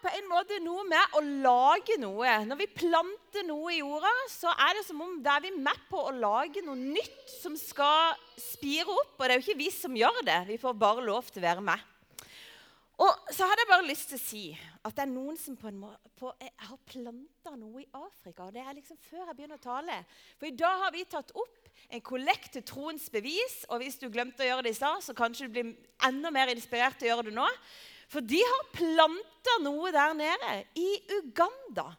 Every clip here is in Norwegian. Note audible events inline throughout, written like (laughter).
på en måte noe med å lage noe. Når vi planter noe i jorda, så er det som om da er vi med på å lage noe nytt som skal spire opp. Og det er jo ikke vi som gjør det. Vi får bare lov til å være med. Og så hadde jeg bare lyst til å si at det er noen som på en måte på, har planta noe i Afrika. og Det er liksom før jeg begynner å tale. For i dag har vi tatt opp en kollekt til troens bevis. Og hvis du glemte å gjøre det i stad, så kanskje du blir enda mer inspirert til å gjøre det nå. For de har planta noe der nede. I Uganda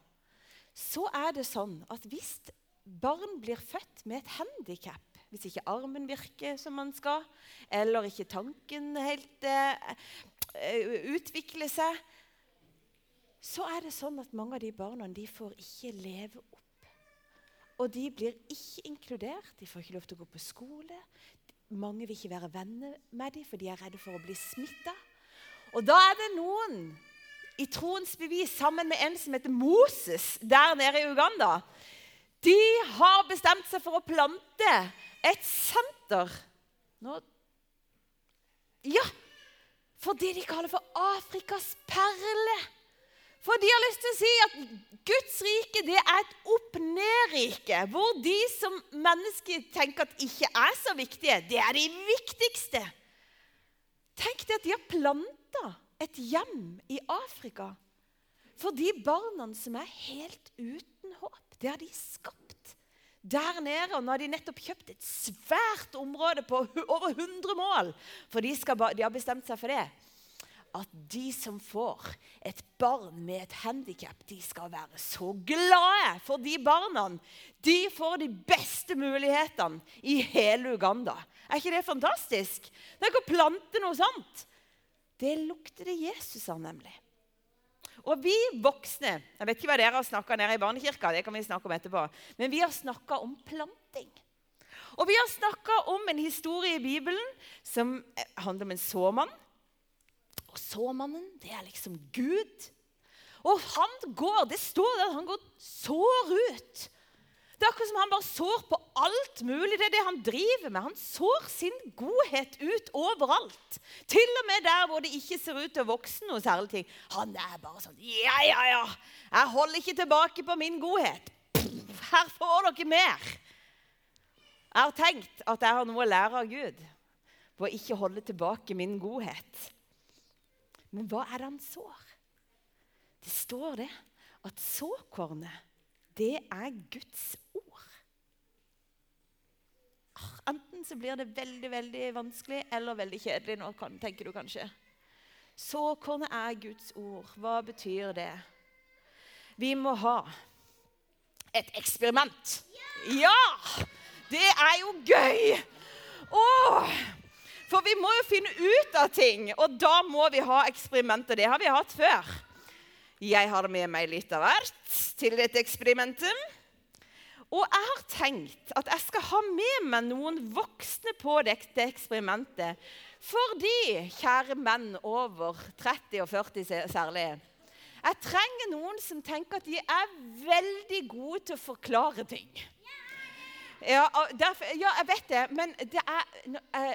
så er det sånn at hvis barn blir født med et handikap hvis ikke armen virker som man skal, eller ikke tanken helt eh, utvikler seg, så er det sånn at mange av de barna de får ikke leve opp. Og de blir ikke inkludert. De får ikke lov til å gå på skole. Mange vil ikke være venner med dem, for de er redde for å bli smitta. Og da er det noen i troens bevis sammen med en som heter Moses der nede i Uganda. De har bestemt seg for å plante et senter. Nå Ja, for det de kaller for Afrikas perle. For de har lyst til å si at Guds rike det er et opp-ned-rike. Hvor de som mennesker tenker at ikke er så viktige, det er de viktigste. Tenk deg at de har planta et hjem i Afrika for de barna som er helt uten håp. Det har de skapt der nede. Og nå har de nettopp kjøpt et svært område på over 100 mål. For de, skal, de har bestemt seg for det. At de som får et barn med et handikap, de skal være så glade. For de barna de får de beste mulighetene i hele Uganda. Er ikke det fantastisk? Tenk å plante noe sånt. Det lukter det Jesus av, nemlig. Og vi voksne Jeg vet ikke hva dere har snakka nede i barnekirka, det kan vi snakke om etterpå, men vi har snakka om planting. Og vi har snakka om en historie i Bibelen som handler om en såmann. Og såmannen, det er liksom Gud. Og han går, det står der, han går sår ut. Det er akkurat som han bare sår på alt mulig. Det er det han driver med. Han sår sin godhet ut overalt. Til og med der hvor det ikke ser ut til å vokse noe særlig ting. Han er bare sånn Ja, ja, ja. Jeg holder ikke tilbake på min godhet. Her får dere mer. Jeg har tenkt at jeg har noe å lære av Gud på å ikke holde tilbake min godhet. Men hva er det han sår? Det står det at såkornet det er Guds ord. Enten så blir det veldig veldig vanskelig eller veldig kjedelig. nå, tenker du kanskje. Såkornet er Guds ord. Hva betyr det? Vi må ha et eksperiment. Ja! Det er jo gøy! Åh! For vi må jo finne ut av ting, og da må vi ha eksperimenter. Det har vi hatt før. Jeg har med meg litt av hvert til dette eksperimentet. Og jeg har tenkt at jeg skal ha med meg noen voksne på dette eksperimentet. Fordi, kjære menn over 30 og 40 særlig Jeg trenger noen som tenker at de er veldig gode til å forklare ting. Ja, derfor, ja, jeg vet det, men det er, eh,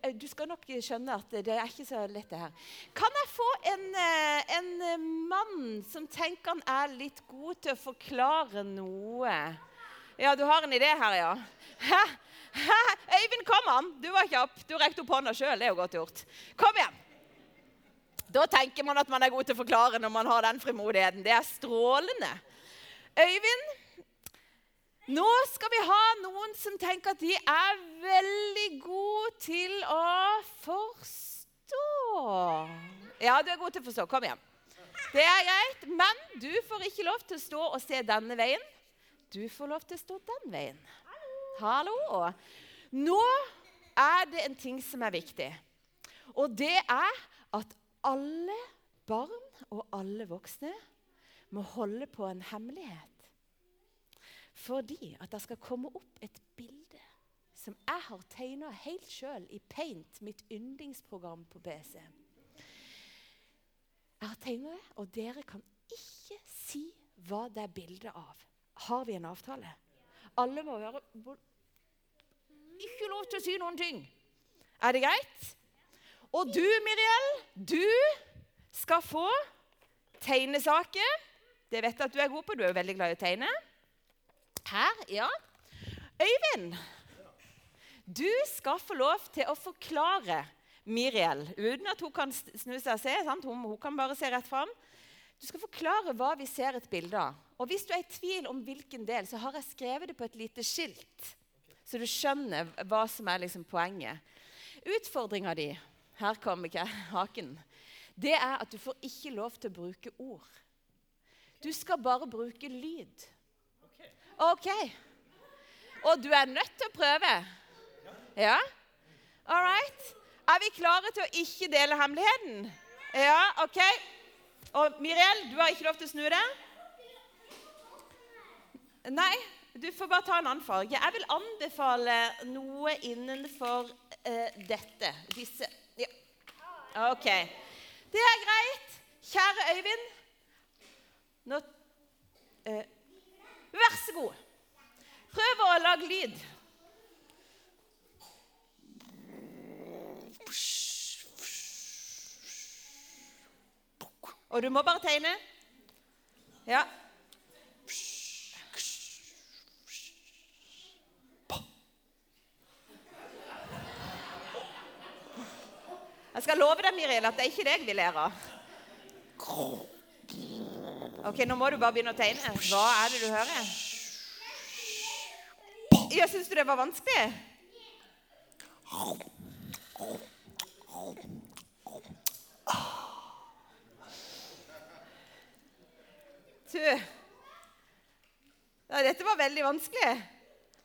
eh, du skal nok skjønne at det er ikke så lett, det her. Kan jeg få en, eh, en mann som tenker han er litt god til å forklare noe? Ja, du har en idé her, ja. Hæ? Hæ? Øyvind, kom an! Du var kjapp. Du rekte opp hånda sjøl. Det er jo godt gjort. Kom igjen. Da tenker man at man er god til å forklare når man har den frimodigheten. Det er strålende. Øyvind, nå skal vi ha noen som tenker at de er veldig gode til å forstå. Ja, du er god til å forstå. Kom igjen. Det er greit, men du får ikke lov til å stå og se denne veien. Du får lov til å stå den veien. Hallo. Nå er det en ting som er viktig. Og det er at alle barn og alle voksne må holde på en hemmelighet. Fordi at det skal komme opp et bilde som jeg har tegna helt sjøl i Paint, mitt yndlingsprogram på PC. Jeg har tegna det, og dere kan ikke si hva det er bilde av. Har vi en avtale? Alle må være Ikke lov til å si noen ting. Er det greit? Og du, Miriel, du skal få tegnesaker. Det vet jeg at du er god på. Du er veldig glad i å tegne. Her, ja. Øyvind, du skal få lov til å forklare Miriel uten at hun kan snu seg og se. Hun, hun, kan bare se rett fram. Du skal forklare hva vi ser et bilde av. Og Hvis du er i tvil om hvilken del, så har jeg skrevet det på et lite skilt. Så du skjønner hva som er liksom poenget. Utfordringa di her kommer ikke haken. Det er at du får ikke lov til å bruke ord. Du skal bare bruke lyd. OK. Og du er nødt til å prøve. Ja? All right. Er vi klare til å ikke dele hemmeligheten? Ja, OK. Og Miriel, du har ikke lov til å snu deg? Nei, du får bare ta en annen farge. Jeg vil anbefale noe innenfor uh, dette. Disse. Ja. OK. Det er greit. Kjære Øyvind. Nå uh, Vær så god. Prøv å lage lyd. Og du må bare tegne. Ja. Jeg skal love deg, Miriel, at det er ikke deg vi ler av. Ok, Nå må du bare begynne å tegne. Hva er det du hører? Ja, Syns du det var vanskelig? Du ja, Dette var veldig vanskelig.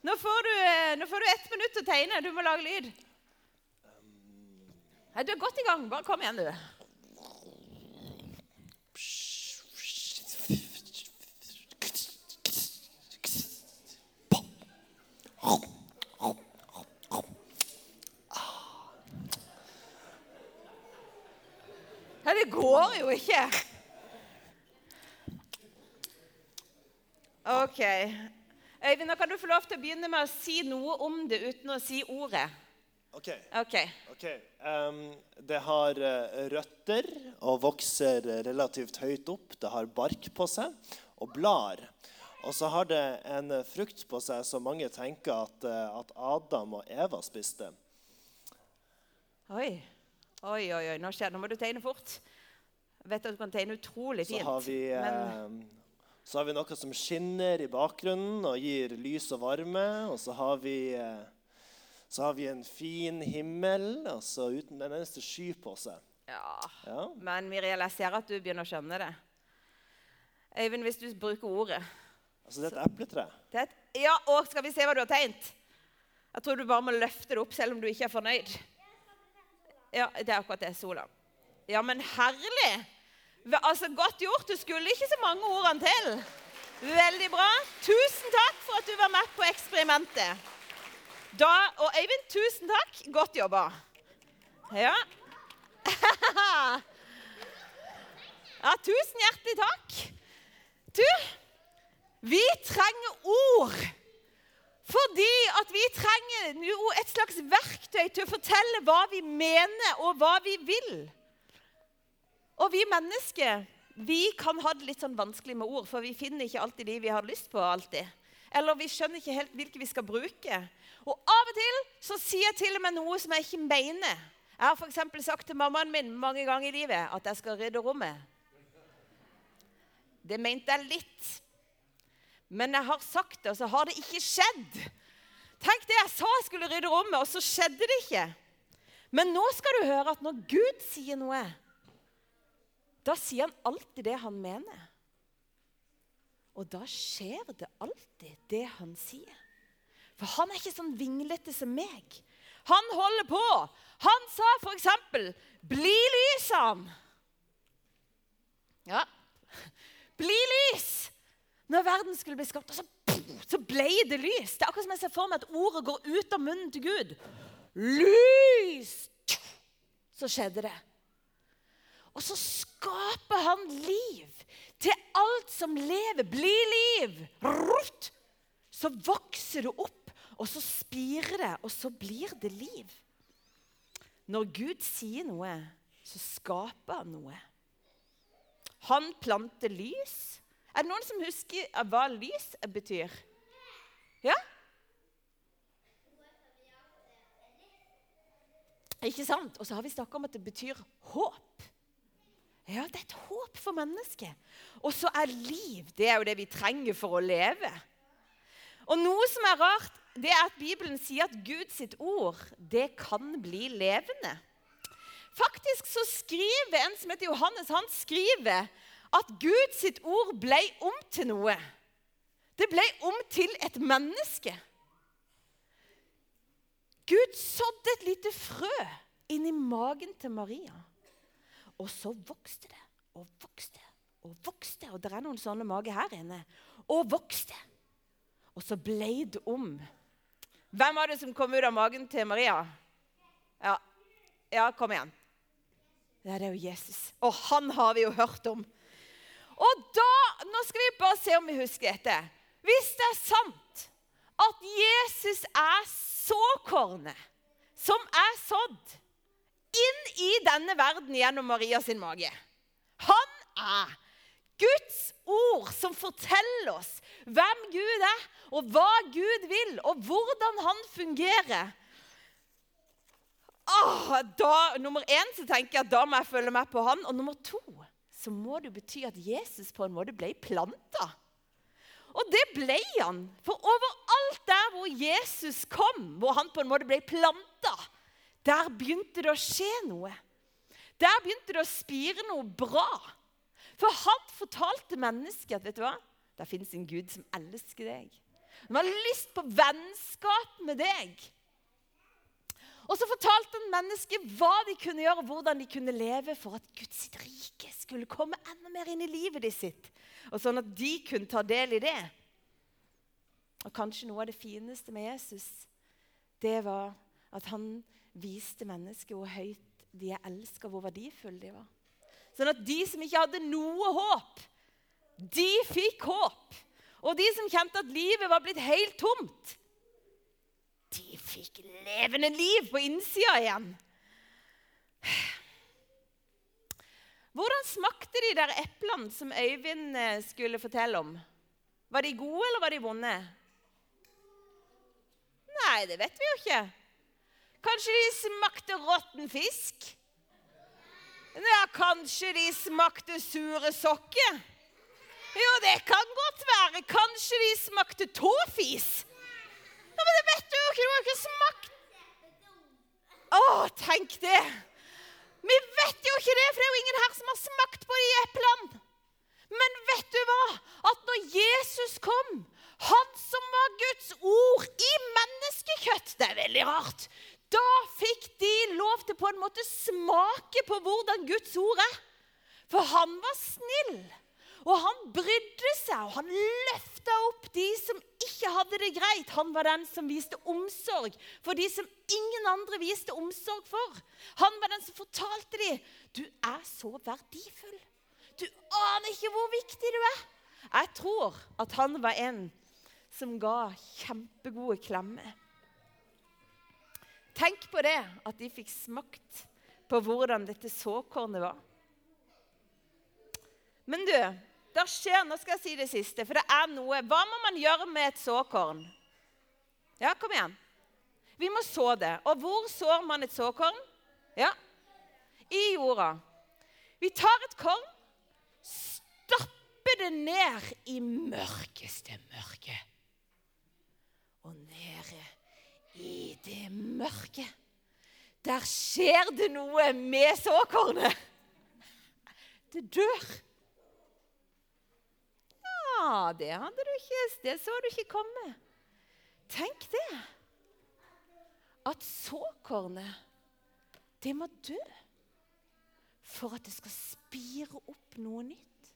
Nå får, du, eh, nå får du ett minutt til å tegne. Du må lage lyd. Ja, du er godt i gang. Bare kom igjen, du. Ja, det går jo ikke. Ok. Øyvind, nå kan du få lov til å begynne med å si noe om det uten å si ordet. Ok. okay. okay. Um, det har uh, røtter og vokser relativt høyt opp. Det har bark på seg og blar. Og så har det en frukt på seg som mange tenker at, uh, at Adam og Eva spiste. Oi. Oi, oi, oi. Nå skjer. Nå må du tegne fort. Vet at du kan tegne utrolig fint. Så har vi, men... så har vi noe som skinner i bakgrunnen og gir lys og varme. Og så har vi så har vi en fin himmel altså uten en eneste sky på seg. Ja. Ja. Men vi ser at du begynner å skjønne det. Øyvind, hvis du bruker ordet Altså, det er et epletre. er et, Ja, og skal vi se hva du har tegnet? Jeg tror du bare må løfte det opp selv om du ikke er fornøyd. Ja, det er akkurat det. Sola. Ja, men herlig! Altså, Godt gjort. Du skulle ikke så mange ordene til. Veldig bra. Tusen takk for at du var med på eksperimentet. Da, og Eivind, tusen takk. Godt jobba. Ja. (laughs) ja, tusen hjertelig takk. Du, vi trenger ord. Fordi at vi trenger et slags verktøy til å fortelle hva vi mener, og hva vi vil. Og vi mennesker vi kan ha det litt sånn vanskelig med ord, for vi finner ikke alltid de vi har lyst på. alltid. Eller vi skjønner ikke helt hvilke vi skal bruke. Og av og til så sier jeg til og med noe som jeg ikke mener. Jeg har f.eks. sagt til mammaen min mange ganger i livet at jeg skal rydde rommet. Det mente jeg litt. Men jeg har sagt det, og så har det ikke skjedd. Tenk det, jeg sa jeg skulle rydde rommet, og så skjedde det ikke. Men nå skal du høre at når Gud sier noe, da sier han alltid det han mener. Og da skjer det alltid det han sier. For han er ikke sånn vinglete som meg. Han holder på. Han sa f.eks.: Bli lys, han. Ja. Bli lys! Når verden skulle bli skapt. Så, så ble det lys. Det er akkurat som jeg ser for meg at ordet går ut av munnen til Gud. Lys! Så skjedde det. Og så skaper han liv til alt som lever. Bli liv! Rutt! Så vokser det opp, og så spirer det, og så blir det liv. Når Gud sier noe, så skaper han noe. Han planter lys. Er det noen som husker hva lys betyr? Ja? Ikke sant? Og så har vi snakka om at det betyr håp. Ja, det er et håp for mennesket. Og så er liv det er jo det vi trenger for å leve. Og noe som er rart, det er at Bibelen sier at Guds ord det kan bli levende. Faktisk så skriver en som heter Johannes, han skriver at Guds ord ble om til noe. Det ble om til et menneske. Gud sådde et lite frø inni magen til Maria. Og så vokste det og vokste og vokste. Og det er noen sånne mager her inne. Og vokste. Og så blei det om. Hvem var det som kom ut av magen til Maria? Ja, ja kom igjen. Ja, det er jo Jesus. Og han har vi jo hørt om. Og da Nå skal vi bare se om vi husker dette. Hvis det er sant at Jesus er såkornet som er sådd inn i denne verden gjennom Maria sin mage Han er Guds ord som forteller oss hvem Gud er, og hva Gud vil, og hvordan han fungerer. Åh, da, nummer én så tenker jeg at da må jeg følge med på han. Og nummer to så må det bety at Jesus på en måte ble planta. Og det ble han. For overalt der hvor Jesus kom, hvor han på en måte ble planta, der begynte det å skje noe. Der begynte det å spire noe bra. For han fortalte mennesket at vet du hva? det fins en Gud som elsker deg. Han har lyst på vennskap med deg. Og så fortalte han mennesket hva de kunne gjøre, hvordan de kunne leve for at Guds rike skulle komme enda mer inn i livet de sitt. Og sånn at de kunne ta del i det. Og kanskje noe av det fineste med Jesus, det var at han viste mennesket hvor høyt de er elska, hvor verdifulle de var. Sånn at de som ikke hadde noe håp, de fikk håp. Og de som kjente at livet var blitt helt tomt, de fikk levende liv på innsida igjen. Hvordan smakte de der eplene som Øyvind eh, skulle fortelle om? Var de gode, eller var de vonde? Nei, det vet vi jo ikke. Kanskje de smakte råtten fisk? Ja, kanskje de smakte sure sokker? Jo, det kan godt være. Kanskje de smakte tåfis? Ja, Men det vet du jo ikke. Du har ikke smakt Å, tenk det. Vi vet jo ikke det, for det er jo ingen her som har smakt på de eplene. Men vet du hva? At når Jesus kom, han som var Guds ord i menneskekjøtt Det er veldig rart. Da fikk de lov til på en måte smake på hvordan Guds ord er. For han var snill, og han brydde seg, og han løfta opp de som ikke hadde det greit. Han var den som viste omsorg for de som ingen andre viste omsorg for. Han var den som fortalte dem du er så verdifull. Du aner ikke hvor viktig du er. Jeg tror at han var en som ga kjempegode klemmer. Tenk på det, at de fikk smakt på hvordan dette såkornet var. Men du, det skjer Nå skal jeg si det siste, for det er noe Hva må man gjøre med et såkorn? Ja, kom igjen. Vi må så det. Og hvor sår man et såkorn? Ja, i jorda. Vi tar et korn, stapper det ned i mørkeste mørke. Og nede i det mørke. Der skjer det noe med såkornet. Det dør. Ja, det hadde du ikke Det så du ikke komme. Tenk det. At såkornet, det må dø for at det skal spire opp noe nytt.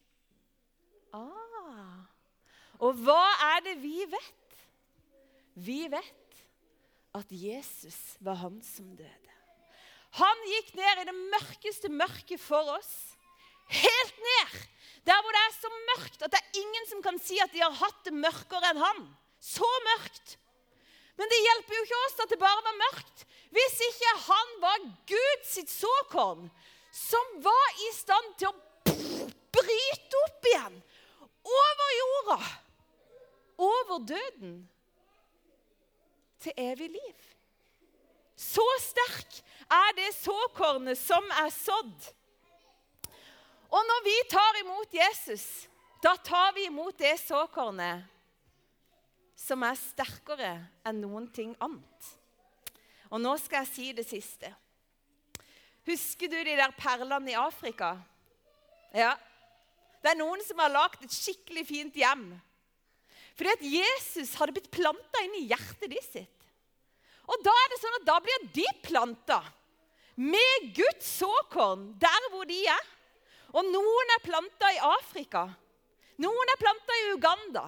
Ah. Og hva er det vi vet? Vi vet at Jesus var han som døde. Han gikk ned i det mørkeste mørket for oss. Helt ned! Der hvor det er så mørkt at det er ingen som kan si at de har hatt det mørkere enn han. Så mørkt! Men det hjelper jo ikke oss at det bare var mørkt. Hvis ikke han var Guds sitt såkorn, som var i stand til å bryte opp igjen over jorda, over døden til evig liv. Så sterk er det såkornet som er sådd. Og når vi tar imot Jesus, da tar vi imot det såkornet som er sterkere enn noen ting annet. Og nå skal jeg si det siste. Husker du de der perlene i Afrika? Ja. Det er noen som har lagd et skikkelig fint hjem. Fordi at Jesus hadde blitt planta inn i hjertet de sitt. Og da er det sånn at da blir de planta med Guds såkorn der hvor de er. Og noen er planta i Afrika. Noen er planta i Uganda.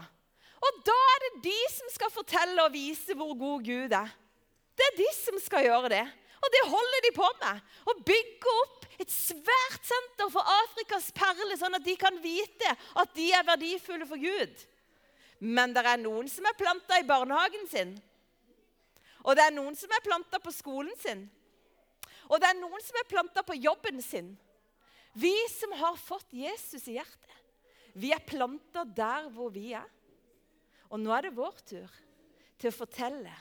Og da er det de som skal fortelle og vise hvor god Gud er. Det er de som skal gjøre det. Og det holder de på med. Å bygge opp et svært senter for Afrikas perle, sånn at de kan vite at de er verdifulle for Gud. Men det er noen som er planta i barnehagen sin. Og det er noen som er planta på skolen sin. Og det er noen som er planta på jobben sin. Vi som har fått Jesus i hjertet, vi er planta der hvor vi er. Og nå er det vår tur til å fortelle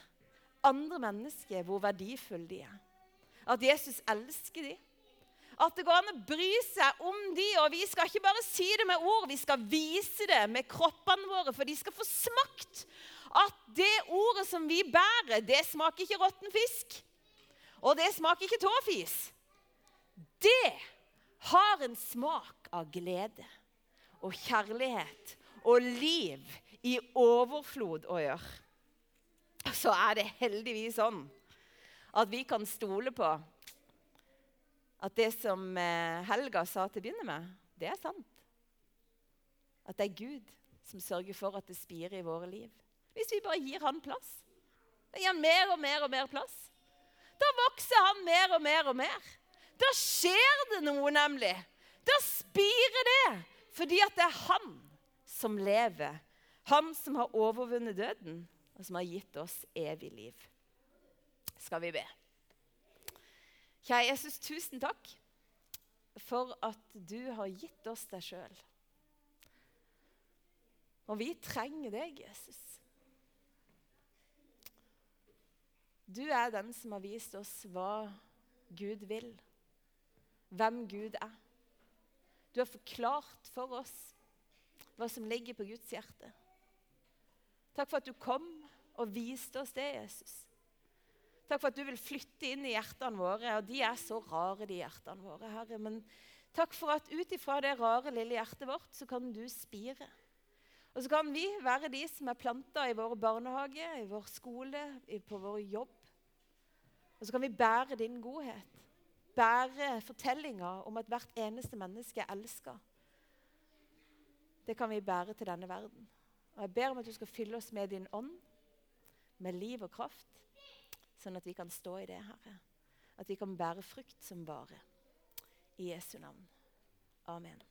andre mennesker hvor verdifulle de er. At Jesus elsker dem. At det går an å bry seg om de, Og vi skal ikke bare si det med ord, vi skal vise det med kroppene våre. For de skal få smakt at det ordet som vi bærer, det smaker ikke råtten fisk. Og det smaker ikke tåfis. Det har en smak av glede og kjærlighet og liv i overflod å gjøre. Så er det heldigvis sånn at vi kan stole på at det som eh, Helga sa til å begynne med, det er sant. At det er Gud som sørger for at det spirer i våre liv. Hvis vi bare gir han plass. Da gir han mer og mer og mer plass. Da vokser han mer og mer og mer. Da skjer det noe, nemlig. Da spirer det. Fordi at det er han som lever. Han som har overvunnet døden, og som har gitt oss evig liv. Skal vi be. Kjære Jesus, tusen takk for at du har gitt oss deg sjøl. Og vi trenger deg, Jesus. Du er den som har vist oss hva Gud vil, hvem Gud er. Du har forklart for oss hva som ligger på Guds hjerte. Takk for at du kom og viste oss det, Jesus. Takk for at du vil flytte inn i hjertene våre. Og de er så rare, de hjertene våre, Herre. Men takk for at ut ifra det rare, lille hjertet vårt, så kan du spire. Og så kan vi være de som er planta i vår barnehage, i vår skole, på vår jobb. Og så kan vi bære din godhet. Bære fortellinga om at hvert eneste menneske er elska. Det kan vi bære til denne verden. Og Jeg ber om at du skal fylle oss med din ånd, med liv og kraft, sånn at vi kan stå i det, Herre. At vi kan bære frukt som bare. I Jesu navn. Amen.